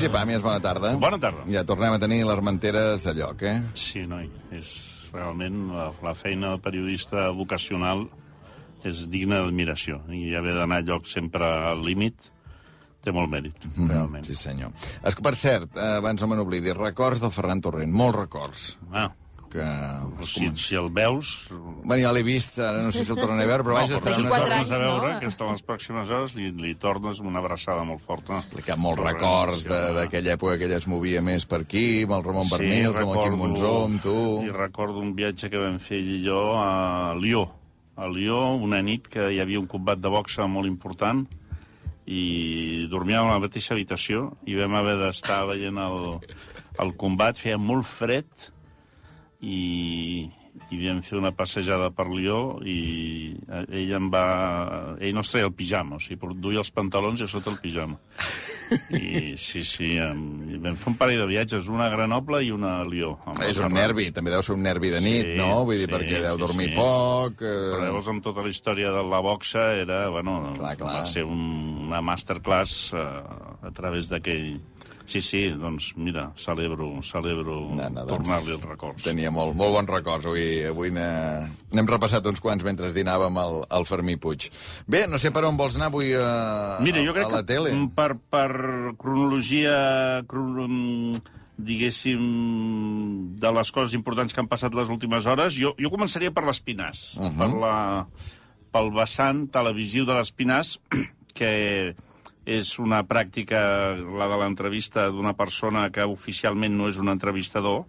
Sergi Pàmies, bona tarda. Bona tarda. Ja tornem a tenir les Armenteres a lloc, eh? Sí, noi, és realment la, la feina del periodista vocacional és digna d'admiració. I haver d'anar a lloc sempre al límit té molt mèrit, realment. Sí, senyor. Es, per cert, eh, abans no me n'oblidi, records del Ferran Torrent, molts records. Ah, Que... si, si el veus... Bueno, ja l'he vist, ara no sé si el tornaré a veure, però vaja, estarà si el unes hores tornes a anys, veure, no? que està les pròximes hores, li, li tornes amb una abraçada molt forta. explicat molts Torrent, records sí, d'aquella època que ella es movia més per aquí, amb el Ramon Bernils, amb el Quim Monzó, amb tu... I recordo un viatge que vam fer ell i jo a Lió. A Lió, una nit que hi havia un combat de boxa molt important i dormíem a la mateixa habitació i vam haver d'estar veient el, el combat, feia molt fred i, i vam fer una passejada per Lió i eh, ell em va... Ell no es treia el pijama, o sigui, però duia els pantalons i a sota el pijama. I sí, sí, em, vam fer un parell de viatges, una a Grenoble i una a Lió. amb És un nervi, també deu ser un nervi de nit, Sí, no? Vull dir, sí, perquè deu sí, dormir sí. poc... Però Eh... llavors, amb tota la història de la boxa, era, bueno, Clar, clar. va ser un, una masterclass eh, a través d'aquell... Sí, sí, doncs mira, celebro, celebro No, no, doncs, tornar-li els records. Tenia molt, molt bons records. Avui, avui n'he- n'hem repassat uns quants mentre dinàvem al, al Fermí Puig. Bé, no sé per on vols anar avui a, Mira, jo a, crec a la que tele. mm, per, per cronologia, cron, mm, diguéssim, de les coses importants que han passat les últimes hores, jo, jo començaria per l'Espinàs, uh. -huh. per la, pel vessant televisiu de l'Espinàs, que és una pràctica, la de l'entrevista d'una persona que oficialment no és un entrevistador,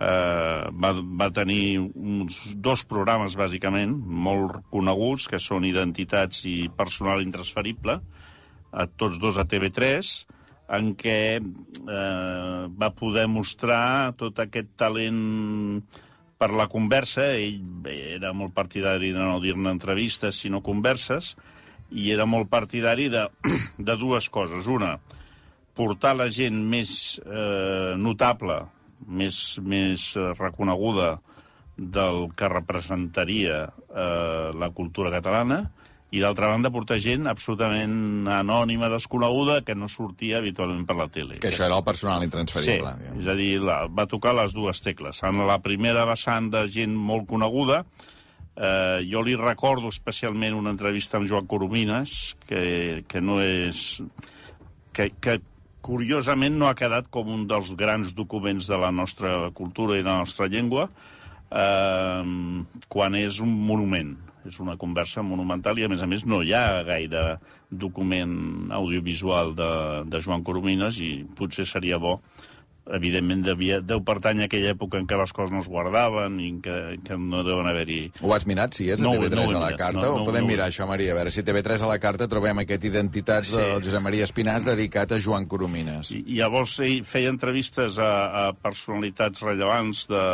eh, va, va tenir uns dos programes, bàsicament, molt coneguts, que són Identitats i Personal Intransferible, a tots dos a TV3, en què eh, va poder mostrar tot aquest talent per la conversa. Ell era molt partidari de no dir-ne entrevistes, sinó converses, i era molt partidari de, de dues coses. Una, portar la gent més eh, notable, més, més eh, reconeguda del que representaria eh, la cultura catalana, i d'altra banda portar gent absolutament anònima, desconeguda, que no sortia habitualment per la tele. Que això era el personal Sí, intransferible. és a dir, la, va tocar les dues tecles. En la primera vessant de gent molt coneguda, eh, jo li recordo especialment una entrevista amb Joan Coromines, que, que no és... Que, que curiosament no ha quedat com un dels grans documents de la nostra cultura i de la nostra llengua, eh, quan és un monument. És una conversa monumental i, a més a més, no hi ha gaire document audiovisual de, de Joan Coromines i potser seria bo evidentment devia, deu pertany a aquella època en què les coses no es guardaven i en què, que no deuen haver-hi... Ho has mirat, si és a No, TV3 no a la carta? no, o no, podem no. mirar això, Maria? A veure si TV3 a la carta trobem aquest Identitats Sí. del Josep Maria Espinàs dedicat a Joan Coromines. I, i llavors ell feia entrevistes a, a personalitats rellevants de...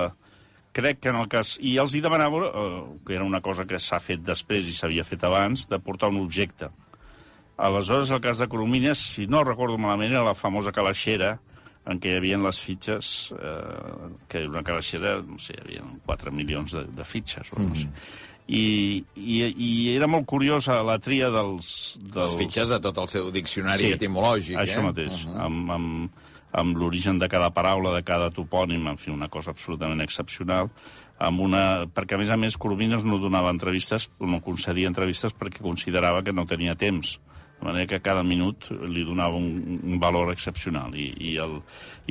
Crec que en el cas... I els hi demanava, eh, que era una cosa que s'ha fet després i s'havia fet abans, de portar un objecte. Aleshores, el cas de Coromines, si no recordo malament, era la famosa calaixera en què hi havia les fitxes, eh, que era una calaixera, no sé, hi havia 4 milions de, de fitxes, o no sé. I, i, I era molt curiosa la tria dels... dels Les fitxes de tot el seu diccionari Sí, etimològic, Això eh? mateix, Uh -huh. amb, amb, amb l'origen de cada paraula, de cada topònim, en fi, una cosa absolutament excepcional, amb una... perquè, a més a més, Coromines no donava entrevistes, no concedia entrevistes perquè considerava que no tenia temps. De manera que cada minut li donava un, un valor excepcional i, i,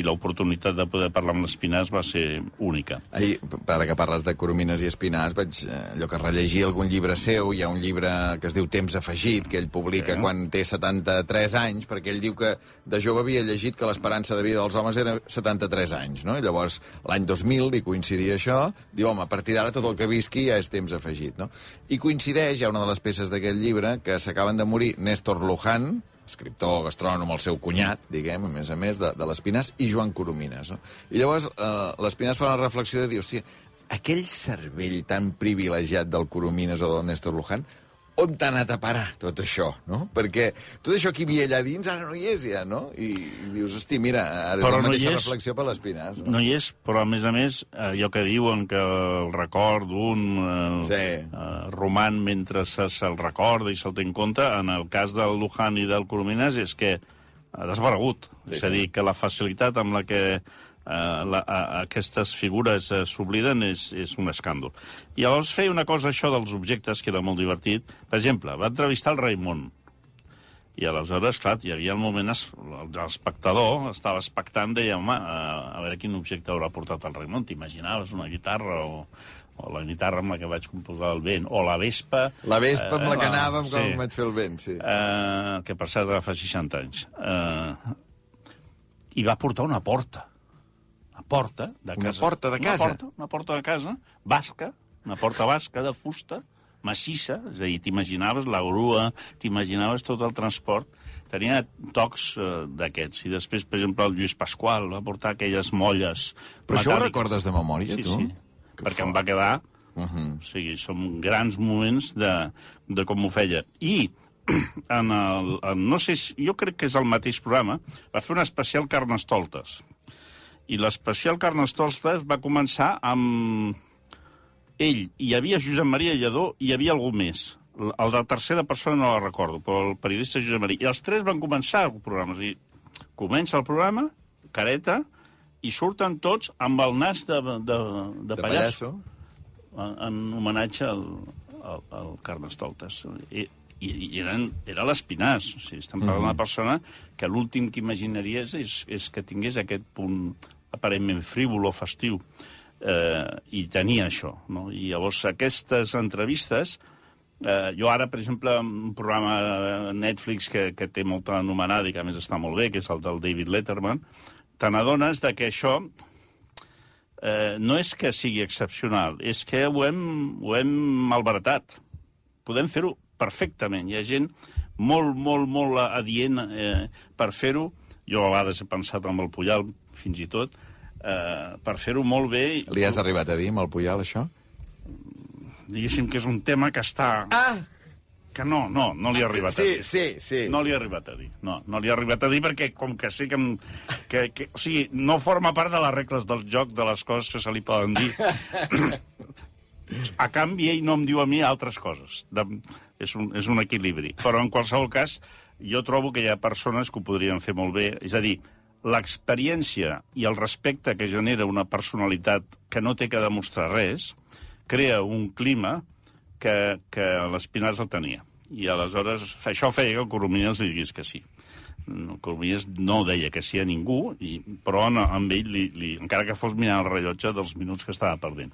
l'oportunitat de poder parlar amb l'Espinàs va ser única. Ahir, ara que parles de Coromines i Espinàs, vaig eh, allò que rellegir algun llibre seu, hi ha un llibre que es diu Temps afegit, que ell publica Sí. quan té 73 anys, perquè ell diu que de jove havia llegit que l'esperança de vida dels homes era 73 anys, no? I llavors, l'any 2000, li coincidia això, diu, home, a partir d'ara tot el que visqui ja és temps afegit, no? I coincideix, hi ha una de les peces d'aquest llibre, que s'acaben de morir Néstor Luján, escriptor, gastrònom, el seu cunyat, diguem, a més a més, de, de l'Espinàs, i Joan Coromines. No? I llavors eh, l'Espinàs fa una reflexió de dir, hòstia, aquell cervell tan privilegiat del Coromines o del Néstor Luján, on t'ha anat a parar tot això, no? Perquè tot això que hi havia allà dins ara no hi és ja, no? I, i dius, hosti, mira, ara és Però la no mateixa és. reflexió per les Pinars. No? No hi és, però a més a més, eh, allò que diuen que el record d'un eh, Sí. eh, roman mentre se- se'l recorda i se'l té en compte, en el cas del Luján i del Coromines és que ha desaparegut. Sí, és a dir, que la facilitat amb la que la, a, aquestes figures eh, s'obliden és, és un escàndol. I llavors feia una cosa, això dels objectes, que era molt divertit. Per exemple, va entrevistar el Raimon, i aleshores, clar, hi havia el moment... es- L'espectador estava expectant, deia, home, a, a veure quin objecte haurà portat el Raimon. T'imaginaves una guitarra o, o la guitarra amb la que vaig composar el vent, o la vespa... La vespa amb la que eh, anàvem sí. com vaig fer el vent, sí. Eh, que per cert ara fa 60 anys. Eh, I va portar una porta. Una porta de Una casa. porta de casa? Una porta, una porta de casa, basca, una porta basca de fusta, massissa, és a dir, t'imaginaves la grua, t'imaginaves tot el transport, tenia tocs eh, d'aquests. I després, per exemple, el Lluís Pasqual va portar aquelles molles Però això ho metàl·liques. recordes de memòria, sí, tu? Sí, Que perquè fort. em va quedar Uh -huh. o sigui, són grans moments de, de com ho feia. I en el, en, no sé si, jo crec que és el mateix programa, va fer un especial Carnestoltes. I l'especial Carnestoltes va començar amb ell. Hi havia Josep Maria Lledó i hi havia algú més. El de tercera persona no la recordo, però el periodista Josep Maria. I els tres van començar el programa. És a dir, comença el programa, careta, i surten tots amb el nas de, de, de, De pallasso pallasso. en, en homenatge al, al, al Carnestoltes. I, i, i eren, era l'Espinàs. O sigui, estem parlant d'una persona que l'últim que imaginaries és, és que tingués aquest punt aparentment frívol o festiu. Eh, I tenia això. No? I llavors aquestes entrevistes... Eh, jo ara, per exemple, un programa Netflix que, que té molta anomenada i que a més està molt bé, que és el del David Letterman, te n'adones que això eh, no és que sigui excepcional, és que ho hem, ho hem malbaratat. Podem fer-ho perfectament. Hi ha gent molt, molt, molt adient eh, per fer-ho. Jo a vegades he pensat amb el Puyal, fins i tot, eh, per fer-ho molt bé. Li has arribat a dir amb el Puyal, això? Diguéssim que és un tema que està... Ah! Que no, no, no li ha arribat a Sí, dir. sí, sí. No li ha arribat a dir. No, no li ha arribat a dir perquè com que sé que, em, que, que... O sigui, no forma part de les regles del joc, de les coses que se li poden dir. a canvi, ell no em diu a mi altres coses. De, és, un, és un equilibri. Però, en qualsevol cas, jo trobo que hi ha persones que ho podrien fer molt bé. És a dir, l'experiència i el respecte que genera una personalitat que no té que demostrar res crea un clima que, que l'Espinàs el tenia. I aleshores això feia que el Coromines li digués que sí. El Coromines no deia que sí a ningú, i, però amb ell, li, li, encara que fos mirant el rellotge dels minuts que estava perdent.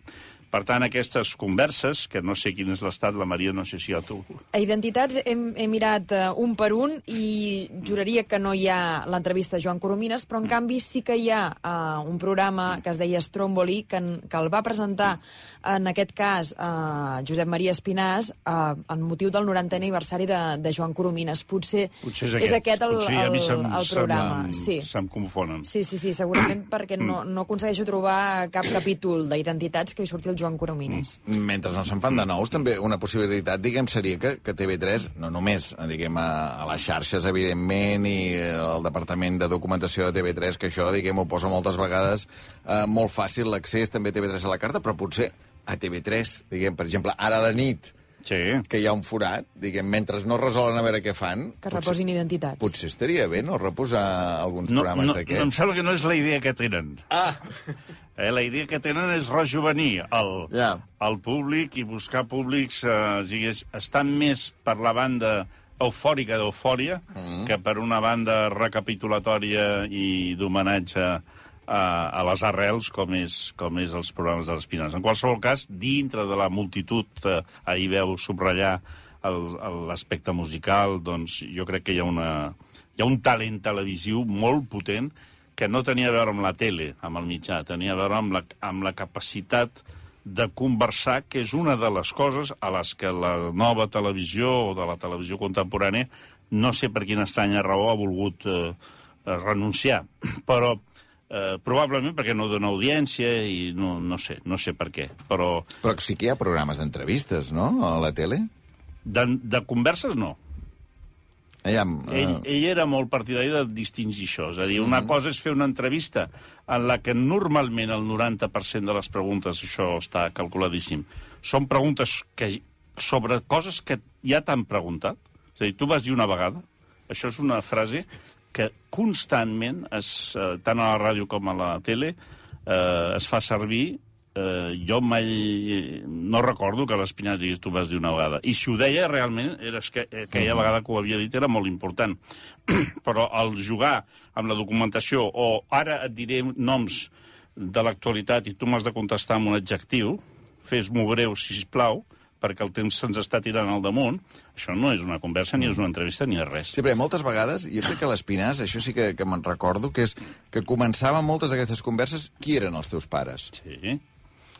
Per tant, aquestes converses, que no sé quin és l'estat, la Maria no sé si ja tu... A Identitats hem, he mirat uh, un per un i juraria que no hi ha l'entrevista a Joan Coromines, però en canvi sí que hi ha uh, un programa que es deia Stromboli, que, en, que el va presentar, en aquest cas, uh, Josep Maria Espinàs, uh, en motiu del 90è aniversari de, de Joan Coromines. Potser, Potser és aquest. és aquest el, Potser a el, se'm, el programa. Sí. se'm confonen. Sí, sí, sí, segurament perquè no, no aconsegueixo trobar cap capítol d'identitats que hi surti el Joan Coromines. Mentre no se'n fan de nous, també una possibilitat, diguem, seria que, que TV3, no només, diguem, a, a les xarxes, evidentment, i el Departament de Documentació de TV3, que això, diguem, ho posa moltes vegades eh, molt fàcil l'accés, també TV3 a la carta, però potser a TV3, diguem, per exemple, ara la nit, Sí. que hi ha un forat, diguem, mentre no resolen a veure què fan... Que reposin identitats. Potser estaria bé, no?, reposar alguns No, programes no, no, em d'aquests. sembla que no és la idea que tenen. Ah! Eh, la idea que tenen és rejuvenir el, Ja. el públic i buscar públics eh, digués, estan més per la banda eufòrica d'eufòria mm. que per una banda recapitulatòria i d'homenatge a, a les arrels com és, com és els programes de les Pines. En qualsevol cas, dintre de la multitud, eh, ahir veu subratllar l'aspecte musical, doncs jo crec que hi ha, una, hi ha un talent televisiu molt potent que no tenia a veure amb la tele, amb el mitjà, tenia a veure amb la, amb la capacitat de conversar, que és una de les coses a les que la nova televisió o de la televisió contemporània no sé per quina estranya raó ha volgut eh, eh, renunciar, però eh, probablement perquè no dona audiència i no, no sé, no sé per què, però Però sí que hi ha programes d'entrevistes, no?, a la tele? De, de converses, no. Aviam, Ell, eh, ell era molt partidari de distingir això. És a dir, una cosa és fer una entrevista en la que normalment el 90% de les preguntes, això està calculadíssim, són preguntes que, sobre coses que ja t'han preguntat. És a dir, tu vas dir una vegada, això és una frase que constantment, es, eh, tant a la ràdio com a la tele, eh, es fa servir eh, jo mai no recordo que l'Espinàs digués tu vas dir una vegada. I si ho deia realment, era que eh, aquella vegada que ho havia dit era molt important. Però el jugar amb la documentació o ara et diré noms de l'actualitat i tu m'has de contestar amb un adjectiu, fes-m'ho breu, si plau, perquè el temps se'ns està tirant al damunt, això no és una conversa, ni és una entrevista, ni és res. Sí, perquè moltes vegades, jo crec que l'Espinàs, això sí que, que me'n recordo, que és que començaven moltes d'aquestes converses, qui eren els teus pares? Sí.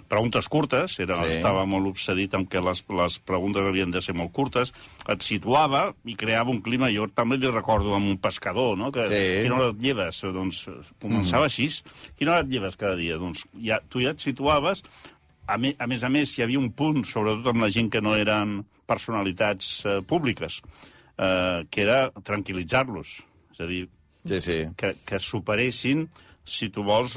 Preguntes curtes, era, Sí. sí. estava molt obsedit amb que les, les preguntes havien de ser molt curtes, et situava i creava un clima, jo també li recordo amb un pescador, no? que Sí. quina hora et lleves? Doncs començava mm. així. Quina hora et lleves cada dia? Doncs ja, tu ja et situaves, a, me, a més a més hi havia un punt, sobretot amb la gent que no eren personalitats eh, públiques, eh, que era tranquil·litzar-los. És a dir, Sí, sí. que, que superessin, si tu vols,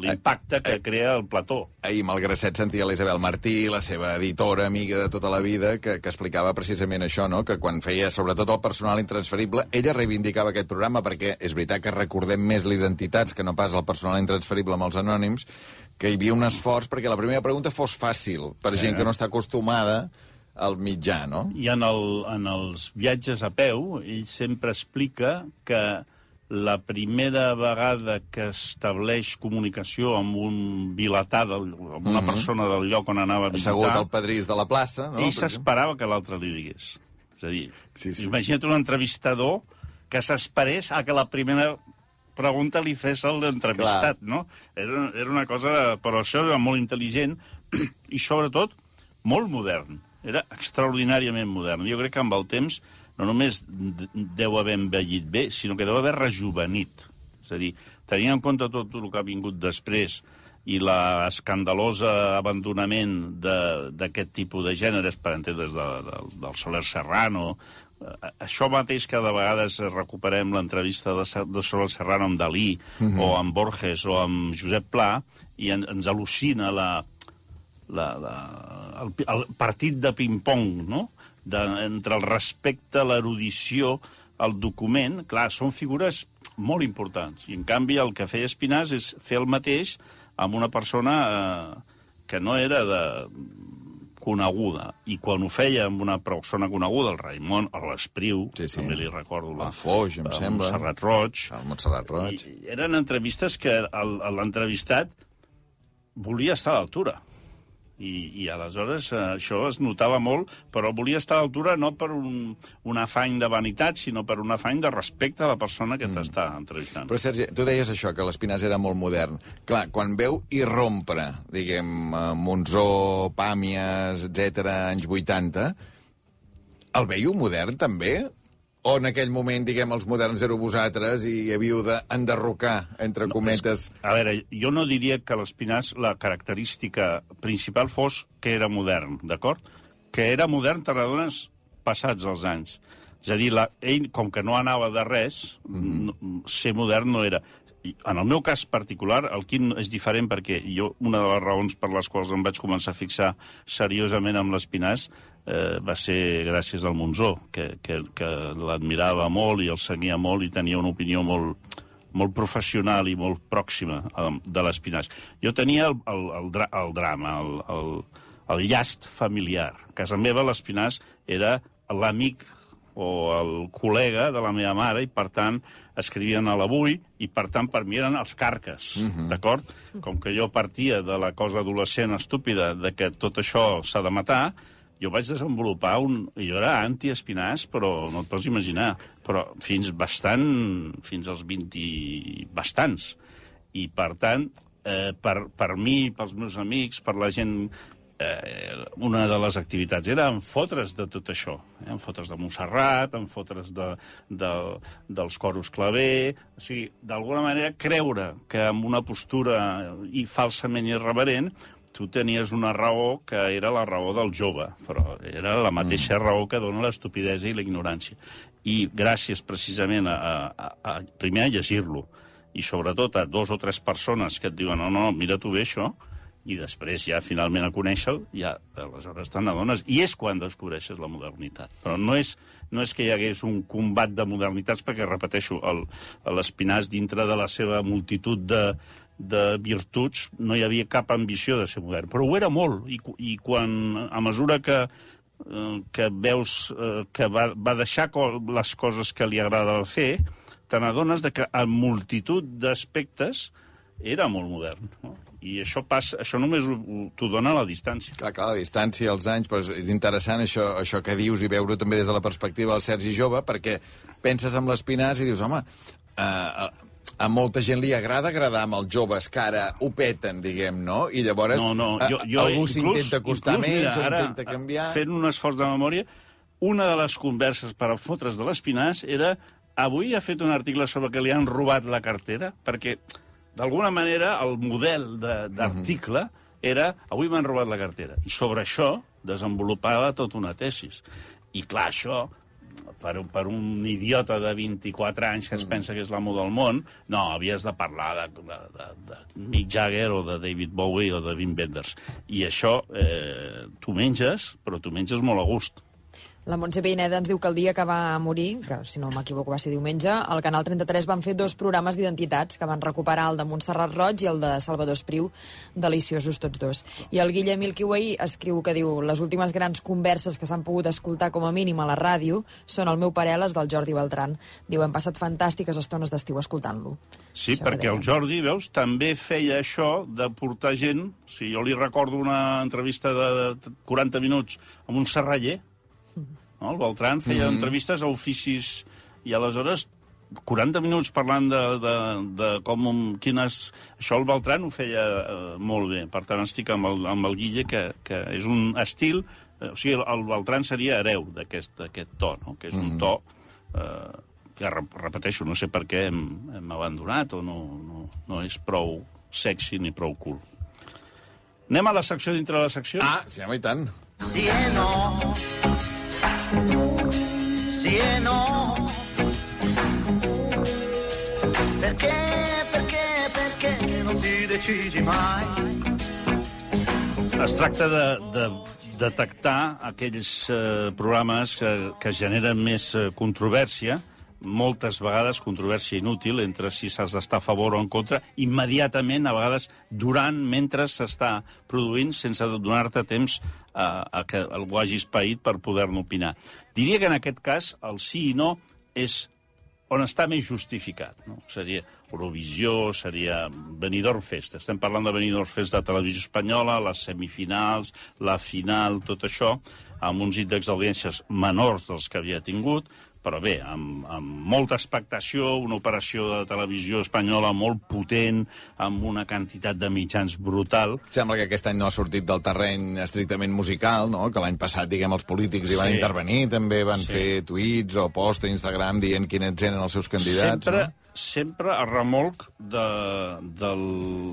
l'impacte que crea el plató. Ahir amb el Grasset sentia l'Isabel Martí, la seva editora, amiga de tota la vida, que, que explicava precisament això, no? que quan feia sobretot el personal intransferible, ella reivindicava aquest programa perquè és veritat que recordem més l'identitats que no pas el personal intransferible amb els anònims, que hi havia un esforç perquè la primera pregunta fos fàcil per gent que no està acostumada al mitjà, no? I en, el, en els viatges a peu, ell sempre explica que la primera vegada que estableix comunicació amb un vilatà, del, amb una persona del lloc on anava a visitar... Assegut al pedrís de la plaça, no? ell s'esperava que l'altre li digués. És a dir, Sí, sí. imagina't un entrevistador que s'esperés a que la primera pregunta li fes el d'entrevistat, no? Era, era una cosa... Però això era molt intel·ligent i, sobretot, molt modern. Era extraordinàriament modern. Jo crec que amb el temps no només deu haver envellit bé, sinó que deu haver rejuvenit. És a dir, tenint en compte tot el que ha vingut després i l'escandalosa abandonament de- d'aquest tipus de gèneres, per entendre's de, de, del Soler Serrano, això mateix que de vegades recuperem l'entrevista de, de Soler Serrano amb Dalí, o amb Borges, o amb Josep Pla, i en, ens al·lucina la, la, la, el, el partit de ping-pong, no? De, entre el respecte, l'erudició, el document, clar, són figures molt importants. I, en canvi, el que feia Espinàs és fer el mateix amb una persona eh, que no era de coneguda. I quan ho feia amb una persona coneguda, el Raimon, o l'Espriu, Sí, sí. també li recordo. La, El Foix, em sembla. Montserrat Roig. El Montserrat Roig. I eren entrevistes que l'entrevistat volia estar a l'altura. I, I aleshores eh, això es notava molt, però volia estar a l'altura no per un, un afany de vanitat, sinó per un afany de respecte a la persona que t'està entrevistant. Però, Sergi, tu deies això, que l'Espinàs era molt modern. Clar, quan veu irrompre, diguem, eh, Monzó, Pàmies, etc anys 80, el veieu modern, també? O en aquell moment, diguem, els moderns éreu vosaltres i havíeu d'enderrocar, entre cometes... A veure, jo no diria que l'Espinàs la característica principal fos que era modern, d'acord? Que era modern te n'adones passats els anys. És a dir, la, ell, com que no anava de res, mm. no, ser modern no era. En el meu cas particular, el Quim és diferent perquè jo, una de les raons per les quals em vaig començar a fixar seriosament amb l'Espinàs eh, va ser gràcies al Monzó, que, que, que l'admirava molt i el seguia molt i tenia una opinió molt, molt professional i molt pròxima de l'Espinàs. Jo tenia el, el, el, dra el drama, el, el, el llast familiar. A casa meva l'Espinàs era l'amic o el col·lega de la meva mare i, per tant, escrivien a l'avui i, per tant, per mi eren els carques, uh -huh. d'acord? Com que jo partia de la cosa adolescent estúpida de que tot això s'ha de matar, jo vaig desenvolupar un... Jo era anti-espinàs, però no et pots imaginar. Però fins bastant... fins als 20 i bastants. I, per tant, eh, per, per mi, pels meus amics, per la gent eh, una de les activitats era en fotre's de tot això, eh? en fotre's de Montserrat, en fotre's de, de, dels coros claver, o sigui, d'alguna manera creure que amb una postura i falsament irreverent tu tenies una raó que era la raó del jove, però era la mateixa mm. raó que dona l'estupidesa i la ignorància. I gràcies precisament a, a, a primer a llegir-lo, i sobretot a dos o tres persones que et diuen no, no, mira tu bé això, i després ja finalment a conèixer-lo, ja aleshores te n'adones. I és quan descobreixes la modernitat. Però no és, no és que hi hagués un combat de modernitats, perquè, repeteixo, l'Espinàs, dintre de la seva multitud de, de virtuts, no hi havia cap ambició de ser modern. Però ho era molt, i, i quan, a mesura que, eh, que veus eh, que va, va deixar les coses que li agradava fer, te n'adones que a multitud d'aspectes era molt modern. No? I això passa, això només t'ho dona la distància. Clar, clar, la distància, els anys, però és interessant això, això que dius i veure també des de la perspectiva del Sergi Jove, perquè penses amb l'Espinàs i dius, home, eh, a molta gent li agrada agradar amb els joves que ara ho peten, diguem, no? I llavors no, no, jo, jo, algú s'intenta acostar més, intenta canviar... Fent un esforç de memòria, una de les converses per a fotre's de l'Espinàs era avui ha fet un article sobre que li han robat la cartera, perquè d'alguna manera, el model d'article uh -huh. era avui m'han robat la cartera. I sobre això desenvolupava tota una tesis. I clar, això, per, per un idiota de 24 anys que es pensa que és l'amo del món, no, havies de parlar de, de, de, de Mick Jagger o de David Bowie o de Wim Wenders. I això eh, tu menges, però tu menges molt a gust. La Montse Pineda ens diu que el dia que va morir, que si no m'equivoco va ser diumenge, al Canal 33 van fer dos programes d'identitats que van recuperar el de Montserrat Roig i el de Salvador Espriu, deliciosos tots dos. I el Guillem Ilkiway escriu que diu les últimes grans converses que s'han pogut escoltar com a mínim a la ràdio són el meu pare les del Jordi Beltran. Diu, hem passat fantàstiques estones d'estiu escoltant-lo. Sí, això perquè el Jordi, veus, també feia això de portar gent... Sigui, jo li recordo una entrevista de 40 minuts amb un serraller, no? El Beltran feia mm -hmm. entrevistes a oficis i aleshores 40 minuts parlant de, de, de com, quines... Això el Beltran ho feia uh, molt bé. Per tant, estic amb el, amb el Guille, que, que és un estil... Uh, o sigui, el, el Beltran seria hereu d'aquest to, no? que és un to uh, que, repeteixo, no sé per què hem, hem abandonat o no, no, no és prou sexy ni prou cool. Anem a la secció dintre de la secció? Ah, sí, home, i tant. Sí, no. Sì e no. Perché, perché, perché non ti decisi mai? Es tracta de, de detectar aquells eh, programes que, que generen més eh, controvèrsia, moltes vegades controvèrsia inútil entre si s'has d'estar a favor o en contra, immediatament, a vegades durant, mentre s'està produint, sense donar-te temps a, a que algú hagi espaït per poder-ne opinar. Diria que en aquest cas el sí i no és on està més justificat. No? Seria Eurovisió, seria Benidorm Fest. Estem parlant de Benidorm Fest de Televisió Espanyola, les semifinals, la final, tot això, amb uns índexs d'audiències menors dels que havia tingut, però bé, amb, amb molta expectació, una operació de televisió espanyola molt potent, amb una quantitat de mitjans brutal. Sembla que aquest any no ha sortit del terreny estrictament musical, no? que l'any passat, diguem, els polítics hi van sí. intervenir, també van sí. fer tuits o post a Instagram dient quins eren els seus candidats. Sempre, no? sempre a remolc de, del,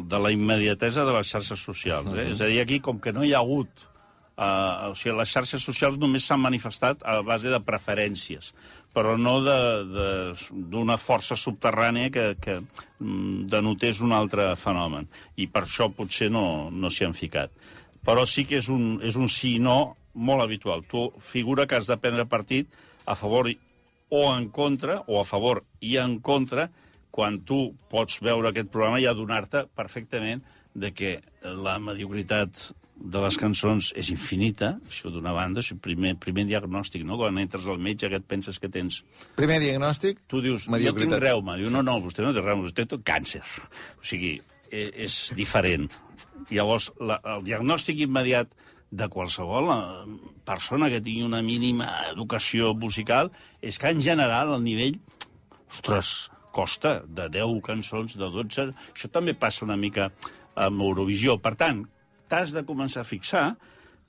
de la immediatesa de les xarxes socials. Eh? Uh -huh. És a dir, aquí, com que no hi ha hagut Uh, o sigui, les xarxes socials només s'han manifestat a base de preferències, però no d'una força subterrània que, que mm, denotés un altre fenomen. I per això potser no, no s'hi han ficat. Però sí que és un, és un sí i no molt habitual. Tu figura que has de prendre partit a favor o en contra, o a favor i en contra, quan tu pots veure aquest programa i adonar-te perfectament de que la mediocritat de les cançons és infinita, això d'una banda, és el primer, primer diagnòstic, no? Quan entres al metge que et penses que tens... Primer diagnòstic? Tu dius, jo tinc reuma. Diu, no, no, vostè no té reuma, vostè té càncer. O sigui, és, és diferent. Llavors, la, el diagnòstic immediat de qualsevol eh, persona que tingui una mínima educació musical és que, en general, el nivell... Ostres, costa de 10 cançons, de 12... Això també passa una mica amb Eurovisió. Per tant, t'has de començar a fixar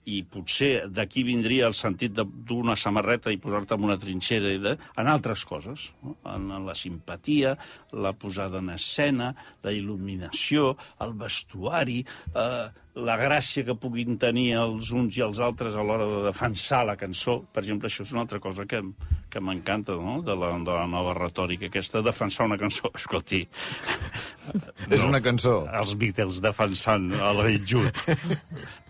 i potser d'aquí vindria el sentit d'una samarreta i posar-te en una trinxera i de, en altres coses, no? en, en la simpatia, la posada en escena, la il·luminació, el vestuari, eh, la gràcia que puguin tenir els uns i els altres a l'hora de defensar la cançó. Per exemple, això és una altra cosa que, que m'encanta, no?, de la, de la nova retòrica, aquesta, defensar una cançó. Escolti... És una cançó. Els Beatles defensant el rei Jude.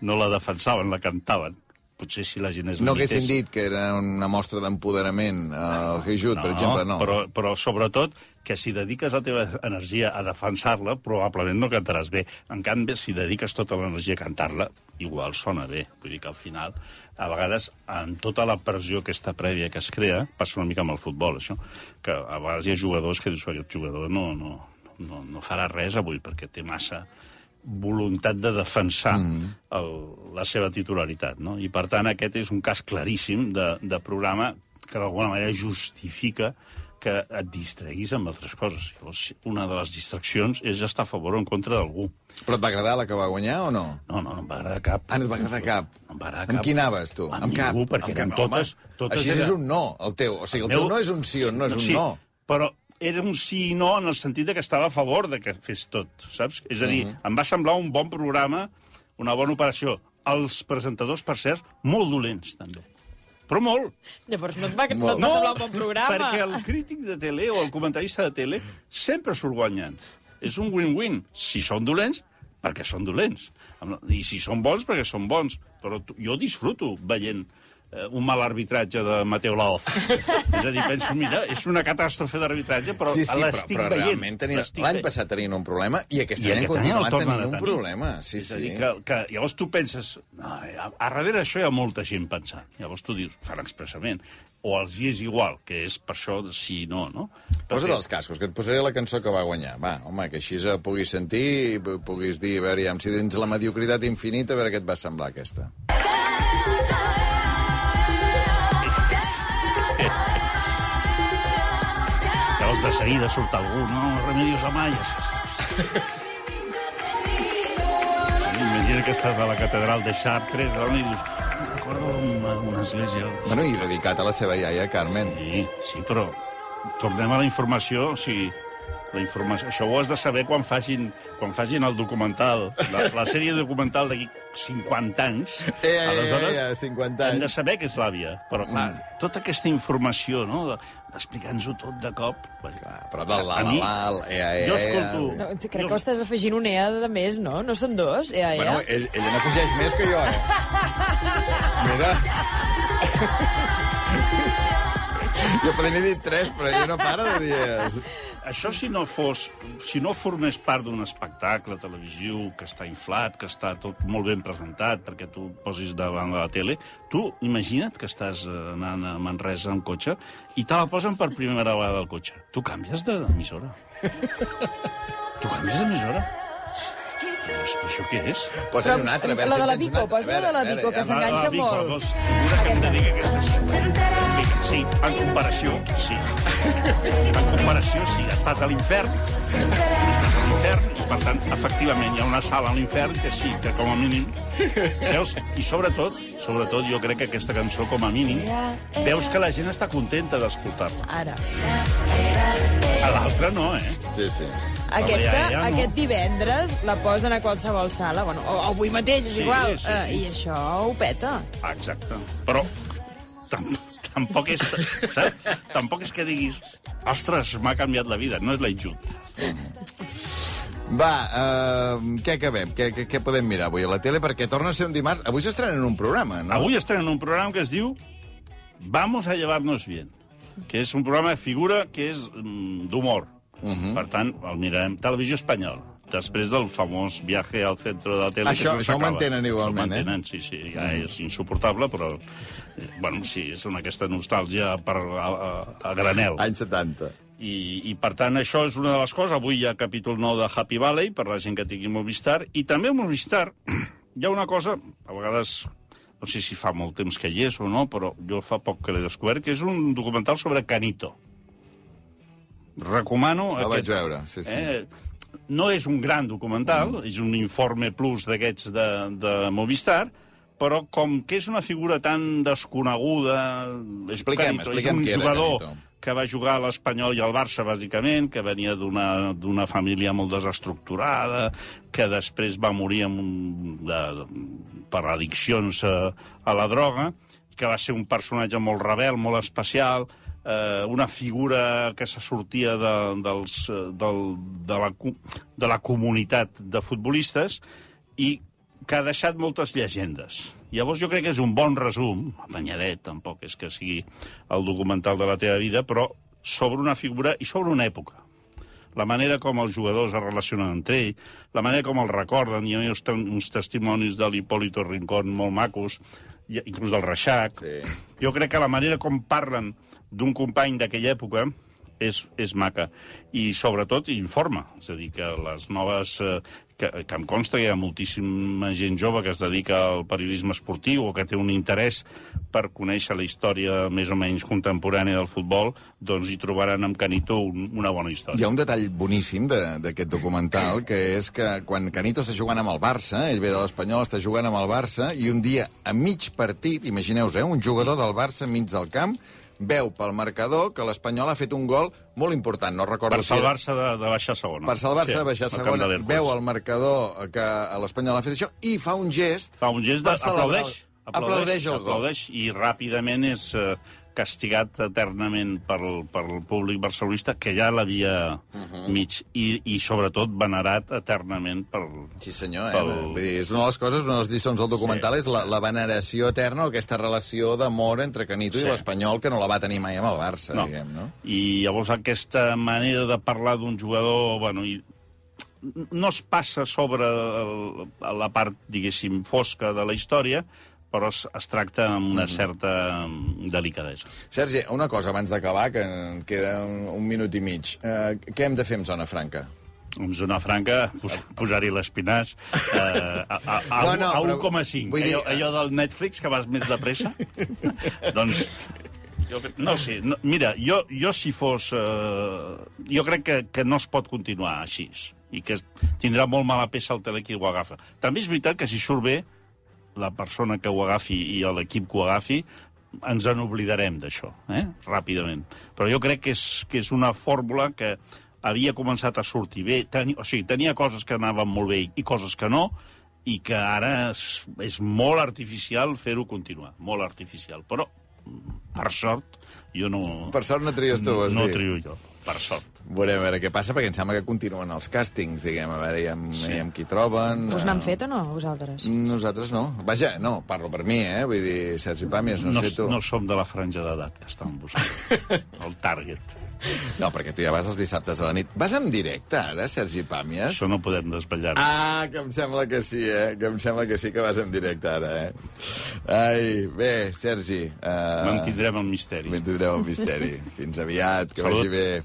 No la defensaven, la cantaven. Potser si la gent és No haguessin dit que era una mostra d'empoderament al Hey Jude, per exemple, no. Però, però sobretot que si dediques la teva energia a defensar-la, probablement no cantaràs bé. En canvi, si dediques tota l'energia a cantar-la, igual sona bé. Vull dir que al final, a vegades, amb tota la pressió aquesta prèvia que es crea, passa una mica amb el futbol, això, que a vegades hi ha jugadors que dius, aquest jugador no, no, no, no farà res avui perquè té massa voluntat de defensar mm. el, la seva titularitat. No? I, per tant, aquest és un cas claríssim de, de programa que d'alguna manera justifica que et distreguis amb altres coses. Llavors, una de les distraccions és estar a favor o en contra d'algú. Però et va agradar la que va guanyar o no? No, no, no em va agradar cap. Ah, no et va agradar cap. No em va agradar Amb cap. qui anaves, tu? Amb Amb cap? ningú, perquè Amb eren cap, totes- home. totes Així era- és un no, el teu. O sigui, el, teu no és un sí o no és un sí, no. Però era un sí i no en el sentit de que estava a favor de que fes tot, saps? És a dir, Mhm. em va semblar un bon programa, una bona operació. Els presentadors, per cert, molt dolents, també. Però molt. Llavors no et va, no et va semblar un bon programa. perquè el crític de tele o el comentarista de tele sempre surt guanyant. És un win-win. Si són dolents, perquè són dolents. I si són bons, perquè són bons. Però jo disfruto veient un mal arbitratge de Mateo Laoz. és a dir, penso, mira, és una catàstrofe d'arbitratge, però sí, sí, l'estic però veient. realment tenien... l'any passat tenien un problema i aquest I any aquest any tornen tenint un tenir. problema. Sí, és a sí. dir, que, que llavors tu penses, no, a, a darrere d'això hi ha molta gent pensant. Llavors tu dius, fan expressament. O els hi és igual, que és per això de sí i no, no? Posa't els cascos, que et posaré la cançó que va guanyar. Va, home, que així eh, puguis sentir i pu- puguis dir, a veure, ja, si dins la mediocritat infinita, a veure què et va semblar aquesta. Llavors de seguida surt algú, no? Remedios Amaya. Imagina que estàs a la catedral de Chartres, no? i dius, recordo una, una església... Bueno, i dedicat a la seva iaia, Carmen. Sí, sí, però tornem a la informació, o sigui, la informació, això ho has de saber quan facin, quan facin el documental, la, la sèrie documental d'aquí 50 anys. Eh, eh, eh, eh, 50 Hem de anys. saber que és l'àvia, però clar, tota aquesta informació, no?, d'explicar-nos-ho tot de cop... Clar, però del la, la, la, el ea, ea, Jo escolto- No, crec que ho estàs afegint un EA de més, no? No són dos, EA, EA. Bueno, ell, ell n'afegeix més que jo, eh? Mira. Jo podria dir tres, però ell no para de dir... Això si no fos, si no formés part d'un espectacle televisiu que està inflat, que està tot molt ben presentat perquè tu posis davant de la tele, tu imagina't que estàs eh, anant a Manresa amb cotxe i te la posen per primera vegada al cotxe. Tu canvies d'emissora. tu canvies d'emissora. Però això, què és? Posa una altra, a veure la de la en Vico, una altra. posa A la de la Vico, que s'enganxa molt. Dos, figura que hem de dir que aquesta... Sí, en comparació, sí. En comparació, sí. Estàs a l'infern, estàs a l'infern, i per tant, efectivament, hi ha una sala a l'infern que sí, que com a mínim... Veus? I sobretot, sobretot, jo crec que aquesta cançó, com a mínim, veus que la gent està contenta d'escoltar-la. Ara. A l'altra no, eh? Sí, sí. Aquesta, ja, ja, no. aquest divendres la posen a qualsevol sala, bueno, o avui mateix, és Sí, igual, sí, eh, sí. i això ho peta. Exacte. Però tam tampoc és, saps? tampoc és que diguis ostres, m'ha canviat la vida. No és la Jut. Va, uh, què acabem? Què, què, què podem mirar avui a la tele? Perquè torna a ser un dimarts. Avui s'estrenen un programa, no? Avui estrenen un programa que es diu Vamos a llevarnos bien, que és un programa de figura que és mm, d'humor. Uh -huh. Per tant, el mirarem. Televisió espanyola. Després del famós viaje al centre de la tele... Això- no això ho mantenen igualment, ho mantenen, sí, sí. Ja és insuportable, però... eh, Bueno, sí, és una aquesta nostàlgia per, a, a, a granel. Any 70. I, I, per tant, això és una de les coses. Avui hi ha capítol 9 de Happy Valley, per la gent que tingui Movistar. I també a Movistar hi ha una cosa, a vegades, no sé si fa molt temps que hi és o no, però jo fa poc que l'he descobert, que és un documental sobre Canito. Recomano... El vaig veure, sí, sí. Eh, no és un gran documental, mm. és un informe plus d'aquests de, de Movistar, però com que és una figura tan desconeguda... Expliquem, Canito, expliquem és un era jugador que va jugar a l'Espanyol i al Barça, bàsicament, que venia d'una d'una família molt desestructurada, que després va morir amb un, de, per addiccions a, a la droga, que va ser un personatge molt rebel, molt especial, eh, una figura que se sortia de, dels, eh, del, de, la, de la comunitat de futbolistes i que ha deixat moltes llegendes. Llavors jo crec que és un bon resum, apanyadet, tampoc és que sigui el documental de la teva vida, però sobre una figura i sobre una època. La manera com els jugadors es relacionen entre ells, la manera com els recorden, hi ha uns, uns testimonis de l'Hipólito Rincón molt macos, i- inclús del Reixac. Sí. Jo crec que la manera com parlen d'un company d'aquella època és, és maca. I, sobretot, informa. És a dir, que les noves... Eh, que, que em consta que hi ha moltíssima gent jove que es dedica al periodisme esportiu o que té un interès per conèixer la història més o menys contemporània del futbol, doncs hi trobaran amb Canito un, una bona Hi història. ha un detall boníssim de- d'aquest documental, que és que quan Canito està jugant amb el Barça, ell ve de l'Espanyol, està jugant amb el Barça, i un dia, a mig partit, imagineu-vos, eh, un jugador del Barça enmig del camp, veu pel marcador que l'Espanyol ha fet un gol molt important, no recordo Per salvar-se de, de baixar segona. per salvar-se de baixar segona, l'Hèrcules. veu el marcador que l'Espanyol ha fet això i fa un gest Fa un gest per de... celebrar- Aplaudeix. aplaudeix el gol. aplaudeix i ràpidament és eh, castigat eternament pel, pel públic barcelonista, que ja l'havia Mhm. mig, i, i sobretot venerat eternament per... Sí, senyor. Eh? Pel- Vull dir, és una de les coses, una de les lliçons del documental Sí, és la, la veneració eterna, aquesta relació d'amor entre Canito Sí. i l'Espanyol, que no la va tenir mai amb el Barça, No. diguem, no? I llavors aquesta manera de parlar d'un jugador... Bueno, i no es passa sobre el, la part, diguéssim, fosca de la història, però es, es tracta amb una certa mm, delicadesa. Sergi, una cosa abans d'acabar, que en queda un, un minut i mig. Eh, què hem de fer amb Zona Franca? En zona franca, pos, posar-hi l'espinaç eh, a, a, a, No, no, a però 1,5. vull dir- Allò, allò del Netflix, que vas més de pressa? doncs, jo, no sé, no, mira, jo, jo si fos... Eh, jo crec que, que no es pot continuar així i que tindrà molt mala peça el tele qui ho agafa. També és veritat que si surt bé, la persona que ho agafi i l'equip que ho agafi, ens en oblidarem d'això, eh? ràpidament. Però jo crec que és, que és una fórmula que havia començat a sortir bé, teni, o sigui, tenia coses que anaven molt bé i coses que no, i que ara és, és molt artificial fer-ho continuar, molt artificial. Però, per sort, jo no... Per sort no tries tu, No dir? trio jo, per sort. Veurem a veure què passa, perquè em sembla que continuen els càstings, diguem, a veure ja amb, sí. amb qui troben. Us eh, n'han fet o no, vosaltres? Nosaltres no. Vaja, no, parlo per mi, eh? Vull dir, Sergi Pàmies, no, No, sé tu. no som de la franja d'edat que estan buscant. El target. No, perquè tu ja vas els dissabtes a la nit. Vas en directe, ara, Sergi Pàmies? Això no podem desvetllar. Ah, que em sembla que sí, eh? Que em sembla que sí que vas en directe ara, eh? Ai, bé, Sergi... Uh, Mantindrem el misteri. Mantindrem el misteri. Fins aviat, que Salut. vagi bé.